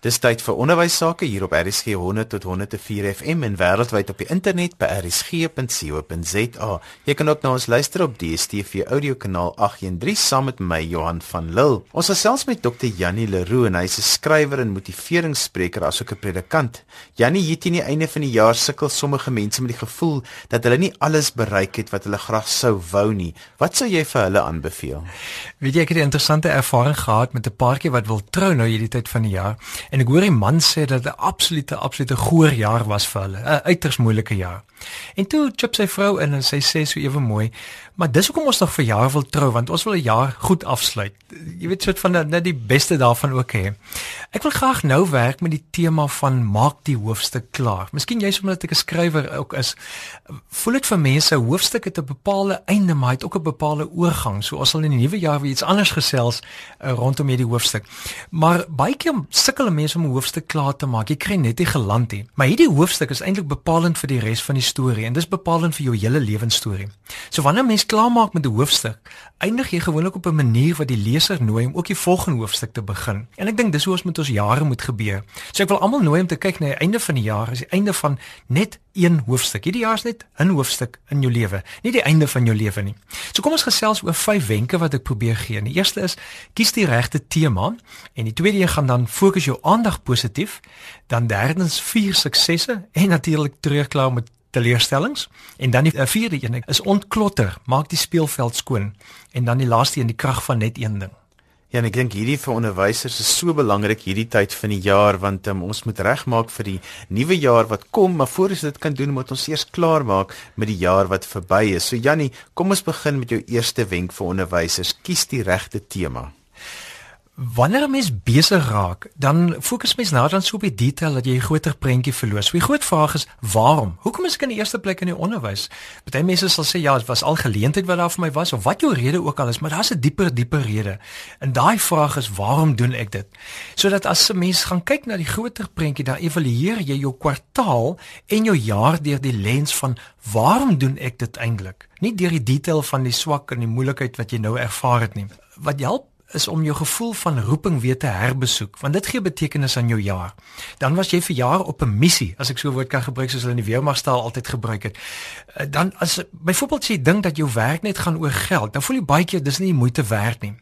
Dis tyd vir onderwys sake hier op RSG 100 tot 104 FM en wêreldwyd op die internet by rsg.co.za. Jy kan ook na ons luister op DStv audio kanaal 813 saam met my Johan van Lille. Ons gesels met Dr. Jannie Leroux en hy's 'n skrywer en motiveringsspreker asook 'n predikant. Jannie, hier teen die einde van die jaar sukkel sommige mense met die gevoel dat hulle nie alles bereik het wat hulle graag sou wou nie. Wat sou jy vir hulle aanbeveel? Weet jy ek het 'n interessante ervaring gehad met 'n paartjie wat wil trou nou hierdie tyd van die jaar. En ek hoor die man sê dat dit 'n absolute absolute goeie jaar was vir hulle, 'n uiters moeilike jaar. En toe chop sy vrou in en sy sê so ewe mooi, maar dis hoekom ons nog vir jaar wil trou want ons wil 'n jaar goed afsluit. Jy weet soort van net die beste daarvan ook hê. Ek wil graag nou werk met die tema van maak die hoofstuk klaar. Miskien jy's omdat ek 'n skrywer ook is, voel dit vir mense hoofstuk het 'n bepaalde einde maar het ook 'n bepaalde oorgang. So ons sal in die nuwe jaar weer iets anders gesels uh, rondom hierdie hoofstuk. Maar baie keer sukkel mense om 'n hoofstuk klaar te maak. Jy kry net nie geland nie. Maar hierdie hoofstuk is eintlik bepalend vir die res van die storie en dis bepalend vir jou hele lewensstorie. So wanneer mens klaarmaak met 'n hoofstuk, eindig jy gewoonlik op 'n manier wat die leser nooi om ook die volgende hoofstuk te begin. En ek dink dis hoe ons met ons jare moet gebeur. So ek wil almal nooi om te kyk na die einde van die jaar, is die einde van net een hoofstuk. Hierdie jaar is net 'n hoofstuk in jou lewe, nie die einde van jou lewe nie. So kom ons gesels oor vyf wenke wat ek probeer gee. Die eerste is kies die regte tema en die tweede een gaan dan fokus jou aandag positief, dan derdens vier suksesse en natuurlik terugklaar met teleurstellings en dan die eh, vierde een is ontklotter, maak die speelveld skoon en dan die laaste een die krag van net een ding. Ja, en ek dink hierdie vir onderwysers is so belangrik hierdie tyd van die jaar want um, ons moet regmaak vir die nuwe jaar wat kom, maar voor ons dit kan doen, moet ons eers klaar maak met die jaar wat verby is. So Jannie, kom ons begin met jou eerste wenk vir onderwysers. Kies die regte tema. Wanneer 'n mens besig raak, dan fokus mens nou dan so op die detail dat jy 'n groter prentjie verloor. So die groot vraag is, waarom? Hoekom is ek in die eerste plek in die onderwys? Party mense sal sê ja, dit was al geleentheid wat daar vir my was of wat jou rede ook al is, maar daar's 'n dieper dieper rede. En daai vraag is, waarom doen ek dit? Sodat as 'n mens gaan kyk na die groter prentjie, dan evalueer jy jou kwartaal en jou jaar deur die lens van waarom doen ek dit eintlik? Nie deur die detail van die swak en die moeilikheid wat jy nou ervaar het nie. Wat help is om jou gevoel van roeping weer te herbesoek want dit gee betekenis aan jou jaar. Dan was jy vir jaar op 'n missie as ek so 'n woord kan gebruik soos hulle in die weermagstaal altyd gebruik het. Eh, dan as byvoorbeeld jy dink dat jou werk net gaan oor geld, dan voel jy baie keer dis nie moeite werd nie.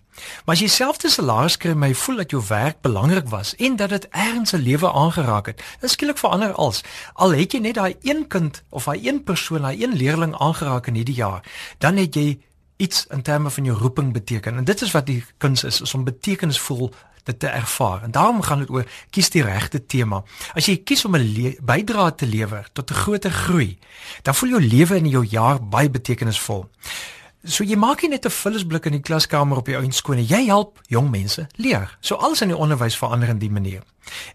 Maar as jy selfde salaris kry, my voel dat jou werk belangrik was en dat dit ergens 'n lewe aangeraak het. Dit skielik verander als al het jy net daai een kind of daai een persoon, daai een leerling aangeraak in hierdie jaar, dan het jy iets in terme van jou roeping beteken. En dit is wat die kuns is, is om betekenisvol dit te ervaar. En daarom gaan dit oor kies die regte tema. As jy kies om 'n bydrae te lewer tot 'n groter groei, dan voel jou lewe in jou jaar baie betekenisvol. So jy maak nie net 'n vullisblik in die klaskamer op jou eindskone, jy help jong mense leer. So alles in die onderwys verander in die manier.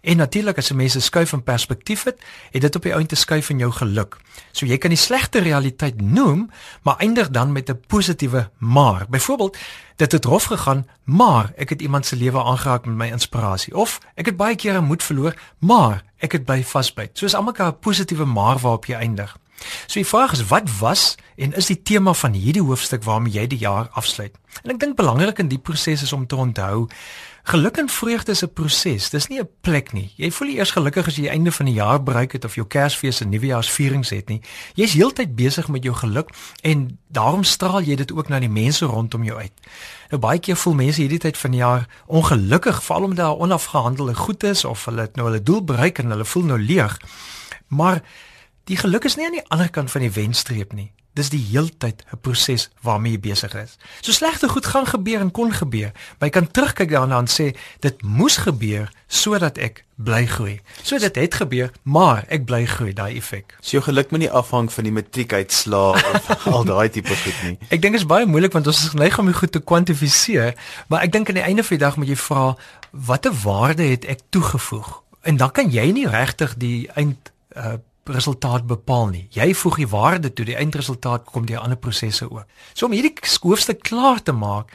En natuurlik as mense skuif in perspektief het, het dit op die einde skuif in jou geluk. So jy kan die slegte realiteit noem, maar eindig dan met 'n positiewe maar. Byvoorbeeld, dit het rof gegaan, maar ek het iemand se lewe aangeraak met my inspirasie of ek het baie kere moed verloor, maar ek het bly vasbyt. So is almal 'n positiewe maar waarop jy eindig. So die vraag is wat was en is die tema van hierdie hoofstuk waarmee jy die jaar afsluit? En ek dink belangrik in die proses is om te onthou Geluk en vreugde is 'n proses. Dis nie 'n plek nie. Jy voel nie eers gelukkig as jy die einde van die jaar bereik het of jou Kersfees en Nuwejaarsvierings het nie. Jy's heeltyd besig met jou geluk en daarom straal jy dit ook na die mense rondom jou uit. Nou baie keer voel mense hierdie tyd van die jaar ongelukkig, veral omdat daar onafgehandelde goed is of hulle het nou hulle doel bereik en hulle voel nou leeg. Maar die geluk is nie aan die ander kant van die wenstreep nie. Dis die heeltyd 'n proses waarmee jy besig is. So slegte goed gaan gebeur en kon gebeur, maar jy kan terugkyk daarna en sê dit moes gebeur sodat ek bly groei. So dit het gebeur, maar ek bly groei, daai effek. So jou geluk moet nie afhang van die matriekuitslae of al daai tipe goed nie. Ek dink dit is baie moeilik want ons is geneig om dit goed te kwantifiseer, maar ek dink aan die einde van die dag moet jy vra watter waarde het ek toegevoeg? En dan kan jy nie regtig die eind uh, resultaat bepaal nie. Jy voeg die waarde toe, die eindresultaat kom deur ander prosesse ook. So om hierdie hoofstuk klaar te maak,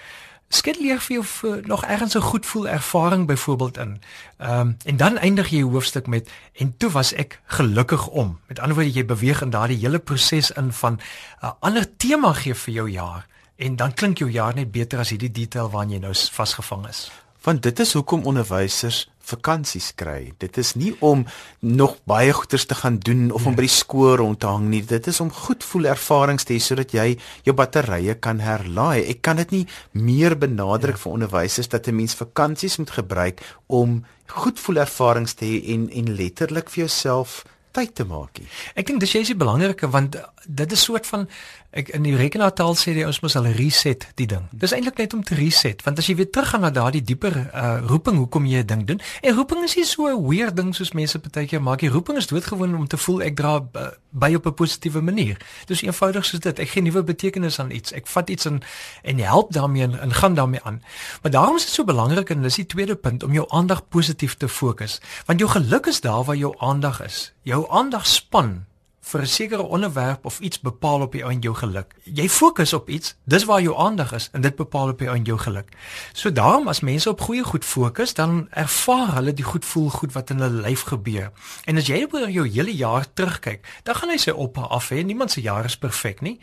skep leer vir jou vir nog ergens 'n goed voel ervaring byvoorbeeld in. Ehm um, en dan eindig jy hoofstuk met en toe was ek gelukkig om. Met ander woorde jy beweeg in daardie hele proses in van 'n uh, ander tema gee vir jou jaar en dan klink jou jaar net beter as hierdie detail waaraan jy nou vasgevang is. Want dit is hoekom onderwysers vakansies kry. Dit is nie om nog baie goeders te gaan doen of nee. om by die skool rond te hang nie. Dit is om goed voel ervarings te hê sodat jy jou batterye kan herlaai. Ek kan dit nie meer benadruk ja. vir onderwysers dat 'n mens vakansies moet gebruik om goed voel ervarings te hê en en letterlik vir jouself tyd te maak nie. Ek dink dis jy is die belangrike want dit is soort van ek in die rekenaartaal sê jy ons moet al reset die ding. Dis eintlik net om te reset want as jy weer teruggaan na daardie dieper uh, roeping hoekom jy 'n ding doen. En roeping is nie so 'n weird ding soos mense partykeer maak. Die roeping is doodgewoon om te voel ek dra uh, by op 'n positiewe manier. Dis eenvoudig soos dit. Ek gee nuwe betekenis aan iets. Ek vat iets in en help daarmee en, en gaan daarmee aan. Maar daarom is dit so belangrik en dis die tweede punt om jou aandag positief te fokus. Want jou geluk is daar waar jou aandag is. Jou aandag span vir 'n sekere onderwerp of iets bepaal op jou en jou geluk. Jy fokus op iets, dis waar jou aandag is en dit bepaal op jou en jou geluk. So daarom as mense op goeie goed fokus, dan ervaar hulle die goed voel goed wat in hulle lyf gebeur. En as jy oor jou hele jaar terugkyk, dan gaan jy sê op af hè, niemand se jaar is perfek nie.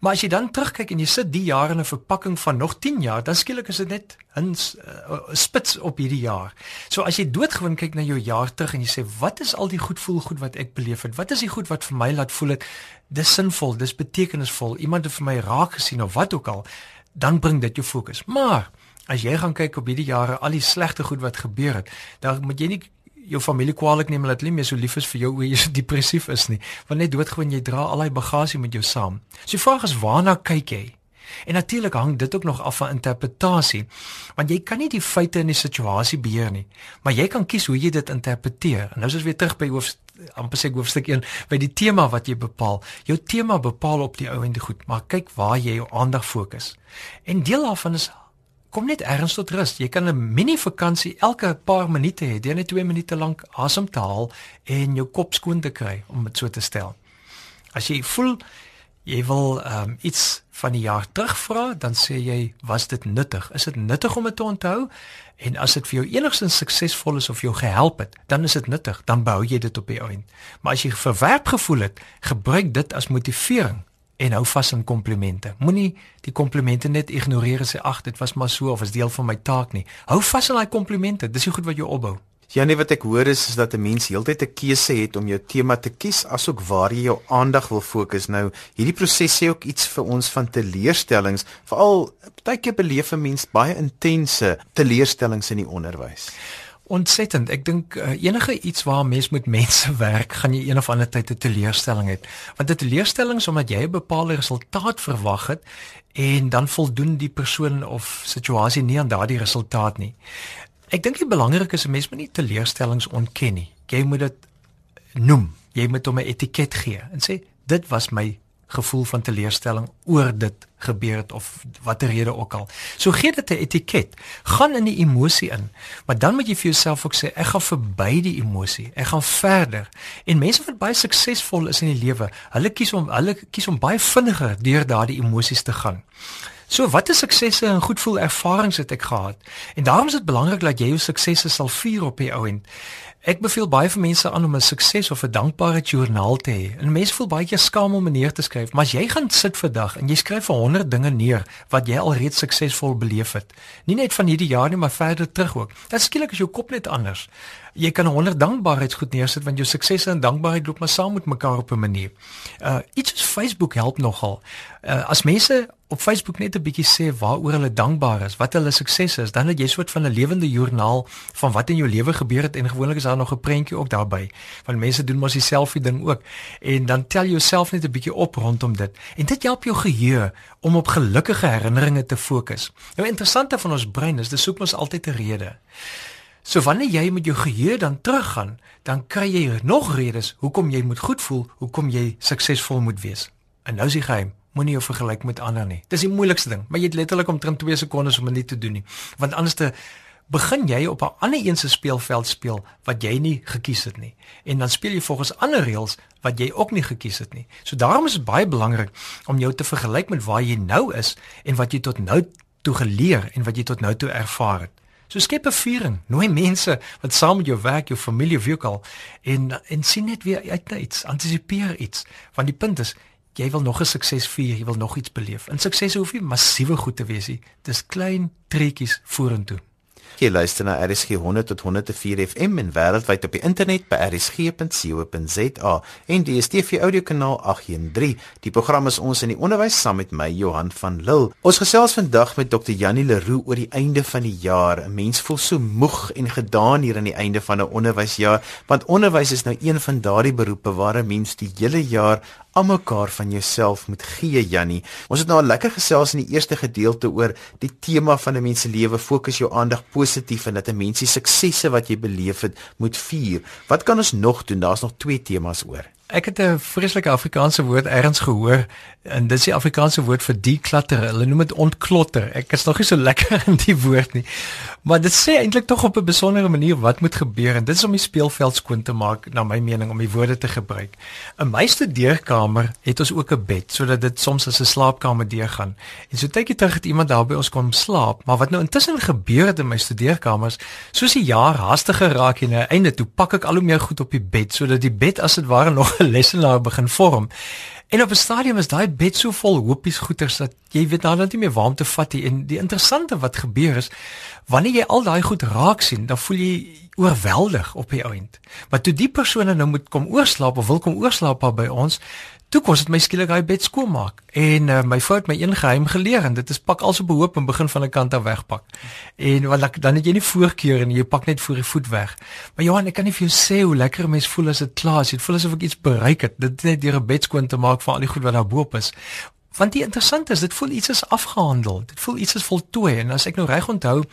Maar as jy dan terugkyk en jy sit die jaar in 'n verpakking van nog 10 jaar, dan skielik is dit net 'n uh, spits op hierdie jaar. So as jy doodgewoon kyk na jou jaar terug en jy sê, "Wat is al die goed voel goed wat ek beleef het? Wat is die goed wat vir my laat voel het dis sinvol, dis betekenisvol, iemand het vir my raak gesien of wat ook al?" Dan bring dit jou fokus. Maar as jy gaan kyk op hierdie jare, al die slegte goed wat gebeur het, dan moet jy nie jou familie kwaliek neem dat hulle nie meer so lief is vir jou hoe jy so depressief is nie. Want net doodgewoon jy dra al daai bagasie met jou saam. So die vraag is waarna kyk jy? En natuurlik hang dit ook nog af van interpretasie. Want jy kan nie die feite in die situasie beheer nie, maar jy kan kies hoe jy dit interpreteer. En nou is ons weer terug by hoof amper sê hoofstuk 1 by die tema wat jy bepaal. Jou tema bepaal op die ou en die goed, maar kyk waar jy jou aandag fokus. En deel daarvan is kom net ergens tot rus. Jy kan 'n mini vakansie elke paar minute hê, net 2 minute lank asem te haal en jou kop skoon te kry om dit so te stel. As jy voel jy wil um, iets van die jaar terugvra, dan sê jy, was dit nuttig? Is dit nuttig om dit te onthou? En as dit vir jou enigstens suksesvol is of jou gehelp het, dan is dit nuttig, dan bou jy dit op die eind. Maar as jy verwerp gevoel het, gebruik dit as motivering en hou vas aan komplimente. Moenie die komplimente net ignoreer en sê ag, dit was maar so of is deel van my taak nie. Hou vas aan daai komplimente. Dis die goed wat jou opbou. Ja nee, wat ek hoor is is dat 'n mens heeltyd 'n keuse het om jou tema te kies asook waar jy jou aandag wil fokus. Nou, hierdie proses sê ook iets vir ons van teleurstellings, veral baie keer beleef 'n mens baie intense teleurstellings in die onderwys ontsettend. Ek dink uh, enige iets waar mens met mense werk, gaan jy een of ander tyd 'n teleurstelling hê. Want 'n teleurstelling is omdat jy 'n bepaalde resultaat verwag het en dan voldoen die persoon of situasie nie aan daardie resultaat nie. Ek dink die belangrike is 'n mens moet nie teleurstellings ontken nie. Jy moet dit noem. Jy moet hom 'n etiket gee en sê dit was my gevoel van teleurstelling oor dit gebeur het of watter rede ook al. So gee dit 'n etiket. Gaan in die emosie in. Maar dan moet jy vir jouself ook sê ek gaan verby die emosie. Ek gaan verder. En mense wat baie suksesvol is in die lewe, hulle kies om hulle kies om baie vinniger deur daardie emosies te gaan. So watter suksesse en goed voel ervarings het ek gehad? En daarom is dit belangrik dat jy jou suksesse sal vier op die ou end. Ek beveel baie vir mense aan om 'n sukses of 'n dankbare joernaal te hê. En mense voel baie keer skaam om neer te skryf, maar as jy gaan sit vir dag en jy skryf vir 100 dinge neer wat jy alreeds suksesvol beleef het, nie net van hierdie jaar nie, maar verder terug ook. Dan skielik is jou kop net anders. Jy kan 100 dankbaarheidsgoed neersit want jou suksese en dankbaarheid loop maar saam met mekaar op 'n manier. Uh iets soos Facebook help nogal. Uh as mense op Facebook net 'n bietjie sê waaroor hulle dankbaar is, wat hulle suksese is, dan het jy soort van 'n lewende joernaal van wat in jou lewe gebeur het en gewoonlik is daar nog 'n prentjie ook daarbey. Want mense doen mos die selfie ding ook en dan tel jouself net 'n bietjie op rondom dit. En dit help jou geheue om op gelukkige herinneringe te fokus. Nou interessante van ons brein is, dit soek mos altyd 'n rede. So wanneer jy met jou geheue dan teruggaan, dan kry jy nog redes hoekom jy moet goed voel, hoekom jy suksesvol moet wees. En nou is die geheim moenie jou vergelyk met ander nie. Dis die moeilikste ding, maar jy het letterlik omtrent 2 sekondes om dit te doen nie. Want anders te begin jy op 'n ander een se speelveld speel wat jy nie gekies het nie. En dan speel jy volgens ander reëls wat jy ook nie gekies het nie. So daarom is dit baie belangrik om jou te vergelyk met waar jy nou is en wat jy tot nou toe geleer en wat jy tot nou toe ervaar het. So skep 'n viering, nooi mense wat saam met jou werk, jou familie of wie ook al en en sien net weer uit na iets, antisipeer iets. Want die punt is, jy wil nog 'n sukses vier, jy wil nog iets beleef. En sukses hoef nie massiewe goed te wees nie. Dis klein treetjies vorentoe. Jy luister na RSG 100 tot 104 FM en wêreldwyd op die internet by rsg.co.za en die DStv audiokanaal 813. Die program is ons in die onderwys saam met my Johan van Lille. Ons gesels vandag met Dr. Janie Leroux oor die einde van die jaar. 'n Mens voel so moeg en gedaan hier aan die einde van 'n onderwysjaar, want onderwys is nou een van daardie beroepe waar 'n mens die hele jaar almekaar van jouself moet gee Jannie. Ons het nou al lekker gesels in die eerste gedeelte oor die tema van 'n mens se lewe, fokus jou aandag positief en dat 'n mens se suksesse wat jy beleef het, moet vier. Wat kan ons nog doen? Daar's nog twee temas oor. Ek het 'n vreeslike Afrikaanse woord ergens gehoor en dit is die Afrikaanse woord vir declutter. Hulle noem dit ontklotter. Ek is nog nie so lekker in die woord nie. Maar dit sê eintlik tog op 'n besondere manier wat moet gebeur en dit is om die speelveld skoon te maak na my mening om die woorde te gebruik. In my studeerkamer het ons ook 'n bed sodat dit soms as 'n slaapkamer deurgaan. En so tydjie terug het iemand daar by ons kom slaap, maar wat nou intussen gebeur het in my studeerkamers, soos die jaar hastiger raak en einde toe pak ek al hoe meer goed op die bed sodat die bed as dit ware nog 'n lesenaar begin vorm. En op 'n stadium is daai bed so vol hoopies goeters dat jy weet nou net nie meer waar om te vat nie. En die interessante wat gebeur is wanneer jy al daai goed raak sien, dan voel jy oorweldig op die ount. Maar toe die persone nou moet kom oorslaap of wil kom oorslaap by ons, Toe kos dit my skielik daai bed skoonmaak en uh, my fout my een geheim geleer en dit is pak also behoop en begin van 'n kant af wegpak. En wat dan het jy nie voorkeur en jy pak net voor die voet weg. Maar Johan, ek kan nie vir jou sê hoe lekker 'n mens voel as dit klaar is. Dit voel asof ek iets bereik het. Dit net deur 'n bed skoon te maak van al die goed wat daar bo-op is. Want die interessant is, dit voel iets is afgehandel. Dit voel iets is voltooi en as ek nou reg onthou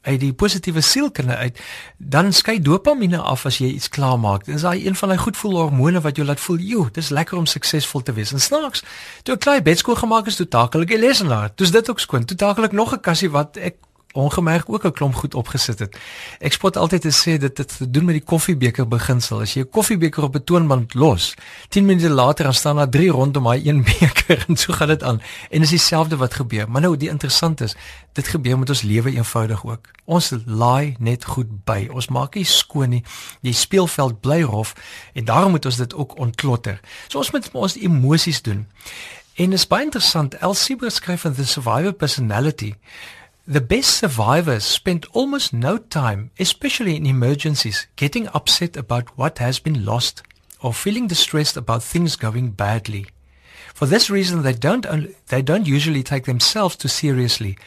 uit die positiewe sielkunde uit, dan skei dopamine af as jy iets klaarmaak. Dit is daai een van daai goedvoelhormone wat jou laat voel, "Jo, dis lekker om suksesvol te wees." En snaaks, toe ek klaar bedskool gemaak het, toe takel ek 'n lesenaar. Dis dit ook skoon. Toe takel ek nog 'n kassie wat ek ongemerk ook 'n klomp goed opgesit het. Ek spot altyd te sê dit het te doen met die koffiebeker beginsel. As jy 'n koffiebeker op 'n toonbank los, 10 minute later dan staan daar 3 rondom daai een beker en so gaan dit aan. En is dieselfde wat gebeur. Maar nou die interessant is, dit gebeur met ons lewe eenvoudig ook. Ons laai net goed by. Ons maak nie skoon nie. Die speelveld bly rof en daarom moet ons dit ook ontklotter. So ons moet ons emosies doen. En is baie interessant. Elsie beskryf in the survivor personality The best survivors spend almost no time, especially in emergencies, getting upset about what has been lost or feeling distressed about things going badly. For this reason, they don't, they don't usually take themselves too seriously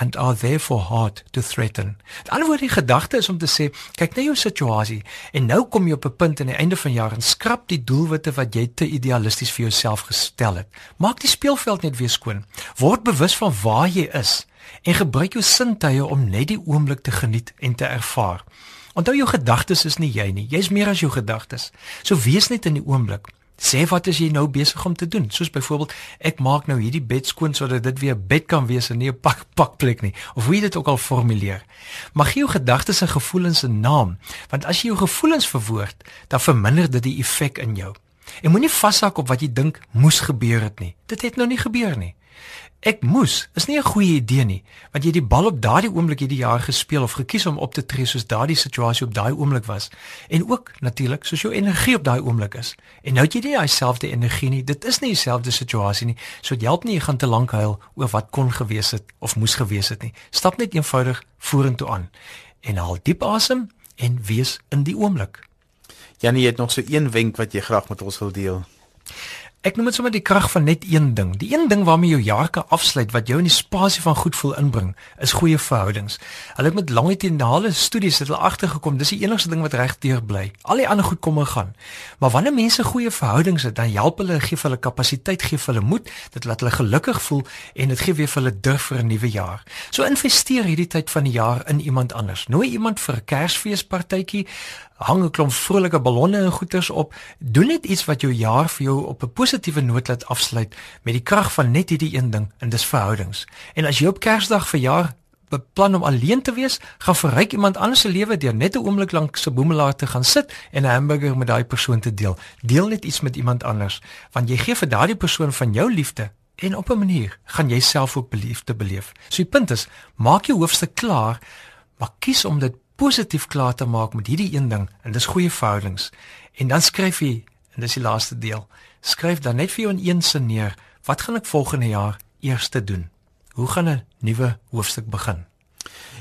and are therefore hard to threaten. Die ander woord die gedagte is om te sê, kyk na jou situasie en nou kom jy op 'n punt aan die einde van jaar en skrap die doelwitte wat jy te idealisties vir jouself gestel het. Maak die speelveld net weer skoon. Word bewus van waar jy is en gebruik jou sintuie om net die oomblik te geniet en te ervaar. Onthou jou gedagtes is nie jy nie, jy's meer as jou gedagtes. So wees net in die oomblik. Sê wat is jy nou besig om te doen? Soos byvoorbeeld, ek maak nou hierdie bed skoon sodat dit weer 'n bed kan wees en nie 'n pak pakplek nie. Of hoe jy dit ook al formuleer. Maar gee jou gedagtes en gevoelens 'n naam, want as jy jou gevoelens verwoord, dan verminder dit die effek in jou. En moenie vashak op wat jy dink moes gebeur het nie. Dit het nou nie gebeur nie. Ek moes is nie 'n goeie idee nie, want jy het die bal op daardie oomblik hierdie jaar gespeel of gekies om op te tree soos daardie situasie op daai oomblik was. En ook natuurlik soos jou energie op daai oomblik is. En nou het jy nie dieselfde energie nie. Dit is nie dieselfde situasie nie. So dit help nie jy gaan te lank huil oor wat kon gewees het of moes gewees het nie. Stap net eenvoudig vorentoe aan en haal diep asem en wees in die oomblik. Janie, jy het nog so een wenk wat jy graag met ons wil deel. Ek noem dit sommer die krag van net een ding. Die een ding waarmee jou jaar kan afsluit wat jou in die spasie van goed voel inbring, is goeie verhoudings. Hulle het met longitudinale studies het hulle agtergekom, dis die enigste ding wat regdeur bly. Al die ander goed kom en gaan. Maar wanneer mense goeie verhoudings het, dan help hulle, gee hulle kapasiteit, gee hulle moed, dit laat hulle gelukkig voel en dit gee weer vir hulle durf vir 'n nuwe jaar. So investeer hierdie tyd van die jaar in iemand anders. Nooi iemand vir 'n Kersfeespartytjie hang 'n klomp vrolike ballonne en goeters op. Doen net iets wat jou jaar vir jou op 'n positiewe noot laat afsluit met die krag van net hierdie een ding en dis verhoudings. En as jy op Kersdag verjaar beplan om alleen te wees, gaan verryk iemand anders se lewe deur net 'n oomblik lank se boemelaar te gaan sit en 'n hamburger met daai persoon te deel. Deel net iets met iemand anders, want jy gee vir daardie persoon van jou liefde en op 'n manier gaan jy self ook beliefde beleef. So die punt is, maak jou hoofstuk klaar, maar kies om dit positief klaar te maak met hierdie een ding en dis goeie verhoudings. En dan skryf jy en dis die laaste deel. Skryf dan net vir jou in een sin neer, wat gaan ek volgende jaar eers te doen? Hoe gaan 'n nuwe hoofstuk begin?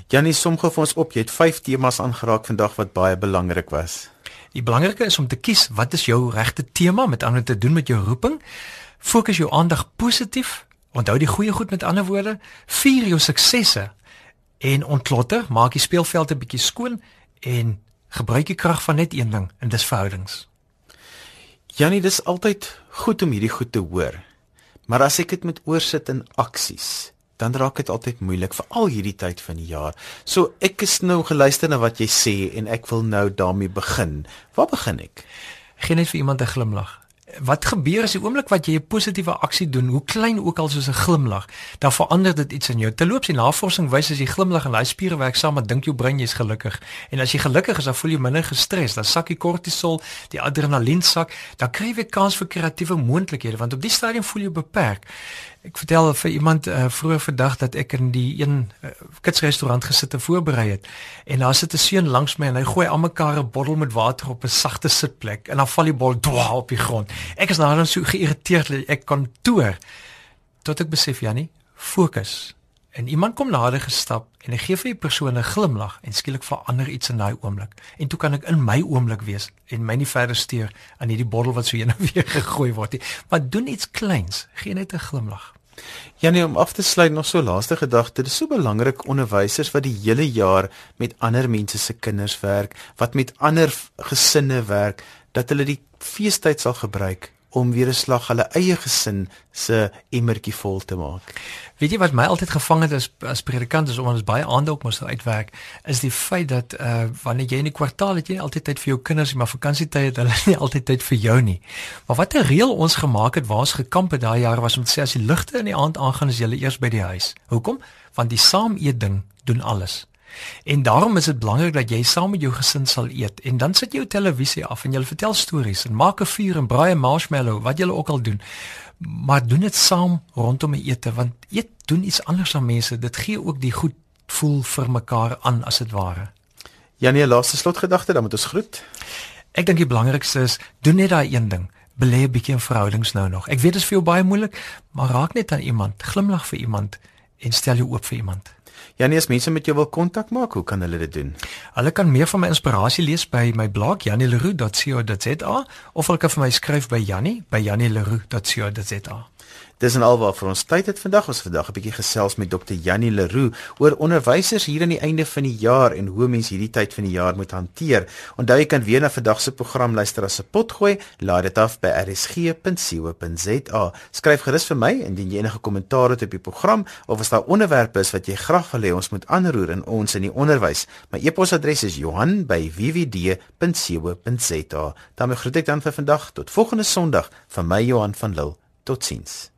Janie som gou vir ons op. Jy het 5 temas aangeraak vandag wat baie belangrik was. Die belangrike is om te kies wat is jou regte tema met ander te doen met jou roeping. Fokus jou aandag positief. Onthou die goeie goed met ander woorde. Vier jou suksesse en ontklotter, maak die speelveld 'n bietjie skoon en gebruik die krag van net een ding en dis verhoudings. Janie, dis altyd goed om hierdie goed te hoor. Maar as ek dit met oorsit in aksies, dan raak dit altyd moeilik vir al hierdie tyd van die jaar. So ek is nou geluister na wat jy sê en ek wil nou daarmee begin. Waar begin ek? Geen net vir iemand 'n glimlag wat gebeur as die oomblik wat jy 'n positiewe aksie doen, hoe klein ook al soos 'n glimlag, dan verander dit iets in jou. Terloops, die navorsing wys as jy glimlag en daai spiere werk saam, dan dink jou brein jy's gelukkig. En as jy gelukkig is, dan voel jy minder gestres, dan sak die kortisol, die adrenalien sak, dan kry jy kans vir kreatiewe moontlikhede, want op die stadium voel jy beperk. Ek vertel vir iemand uh, vroeër vandag dat ek in die een uh, kitsrestaurant gesit en voorberei het. En daar sit 'n seun langs my en hy gooi almekaar 'n bottel met water op 'n sagte sitplek en dan val die bottel dwa op die grond. Ek is nou dan so geïrriteerd dat ek kan toer tot ek besef Jannie, fokus. En iemand kom nader gestap en hy gee vir die persoon 'n glimlag en skielik verander iets in daai oomblik. En toe kan ek in my oomblik wees en my nie verder steur aan hierdie bottel wat so heen en weer gegooi word nie. Maar doen iets kleins, gee net 'n glimlag. Janie om af te sluit nog so laaste gedagte. Dit is so belangrik onderwysers wat die hele jaar met ander mense se kinders werk, wat met ander gesinne werk, dat hulle die feestyd sal gebruik om weer 'n slag hulle eie gesin se emmertjie vol te maak. Weet jy wat my altyd gevang het as as predikant is om ons baie aande op mos uitwerk, is die feit dat uh wanneer jy in die kwartaal het jy altyd tyd vir jou kinders, maar vakansietyd het hulle nie altyd tyd vir jou nie. Maar wat 'n reël ons gemaak het waar ons gekamp het daai jaar was om te sê as die ligte in die aand aangaan, is jy eers by die huis. Hoekom? Want die saam eet ding doen alles. En daarom is dit belangrik dat jy saam met jou gesin sal eet en dan sit jy jou televisie af en jy vertel stories en maak 'n vuur en braai 'n marshmallow, wat jy ook al doen. Maar doen dit saam rondom 'n ete want eet doen iets anders aan mense. Dit gee ook die goed voel vir mekaar aan as dit ware. Janie, laaste slotgedagte, dan moet ons groet. Ek dink die belangrikste is doen net daai een ding. Belê 'n bietjie in verhoudings nou nog. Ek weet dit is vir jou baie moeilik, maar raak net aan iemand, glimlag vir iemand en stel jou oop vir iemand. Janie, as mense met jou wil kontak maak, hoe kan hulle dit doen? Hulle kan meer van my inspirasie lees by my blog janieleroux.co.za of hulle kan vir my skryf by Janie by janieleroux.co.za. Dis en alwaar vir ons tyd het vandag ons vandag 'n bietjie gesels met Dr. Jannie Leroux oor onderwysers hier aan die einde van die jaar en hoe mense hierdie tyd van die jaar moet hanteer. Onthou jy kan weer na vandag se program luister as 'n potgooi, laai dit af by rsg.co.za. Skryf gerus vir my indien jy enige kommentaar het op die program of as daar onderwerpe is wat jy graag wil hê ons moet aanroer in ons in die onderwys. My e-posadres is Johan@wwd.co.za. daarmee groet ek dan vir vandag tot volgende Sondag van my Johan van Lille. Totsiens.